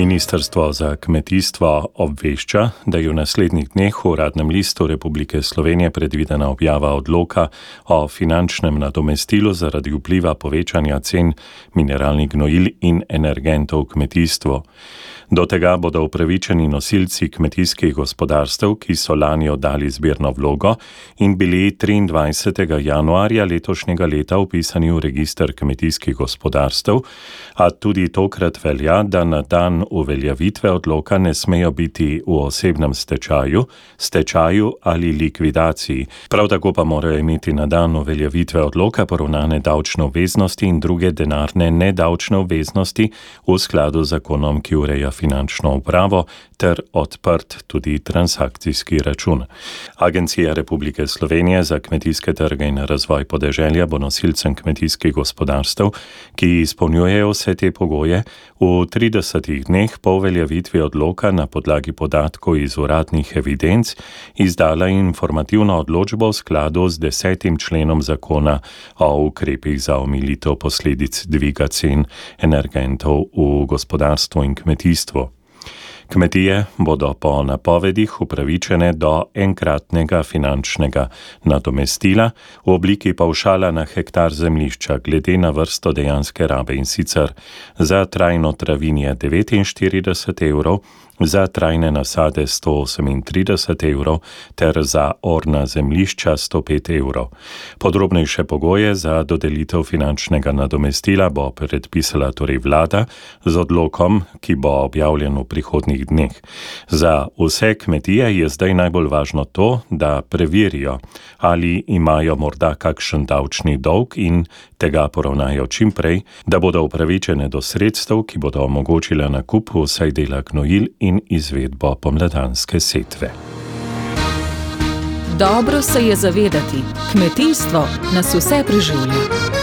Ministrstvo za kmetijstvo obvešča, da je v naslednjih dneh v uradnem listu Republike Slovenije predvidena objava odloka o finančnem nadomestilu zaradi vpliva povečanja cen mineralnih gnojil in energentov v kmetijstvu. Do tega bodo upravičeni nosilci kmetijskih gospodarstev, ki so lani oddali zbirno vlogo in bili 23. januarja letošnjega leta upisani v registr kmetijskih gospodarstev, a tudi tokrat velja, da na dan uveljavitve odloka ne smejo biti v osebnem stečaju, stečaju ali likvidaciji. Prav tako pa morajo imeti na dan uveljavitve odloka poravnane davčne obveznosti in druge denarne nedavčne obveznosti v skladu z zakonom, ki ureja finančno upravo ter odprt tudi transakcijski račun. Agencija Republike Slovenije za kmetijske trge in razvoj podeželja bo nosilcem kmetijskih gospodarstev, ki izpolnjujejo vse te pogoje, v 30 dneh po uveljavitvi odloka na podlagi podatkov iz uradnih evidenc izdala informativno odločbo v skladu z desetim členom zakona o ukrepih za omilitev posledic dviga cen energentov v gospodarstvu in kmetijstvu. Kmetije bodo po napovedih upravičene do enkratnega finančnega nadomestila v obliki pavšala na hektar zemlišča glede na vrsto dejanske rabe in sicer za trajno travinje 49 evrov, za trajne nasade 138 evrov ter za orna zemlišča 105 evrov. Podrobnejše pogoje za dodelitev finančnega nadomestila bo predpisala torej vlada z odlokom, ki bo objavljen v prihodnjih dneh. Za vse kmetije je zdaj najbolj važno to, da preverijo, ali imajo morda kakšen davčni dolg in tega poravnajo čim prej, da bodo upravičene do sredstev, ki bodo omogočile nakup vsaj dela gnojil in izvedbo pomladanske setve. Dobro se je zavedati, kmetijstvo nas vse preživlja.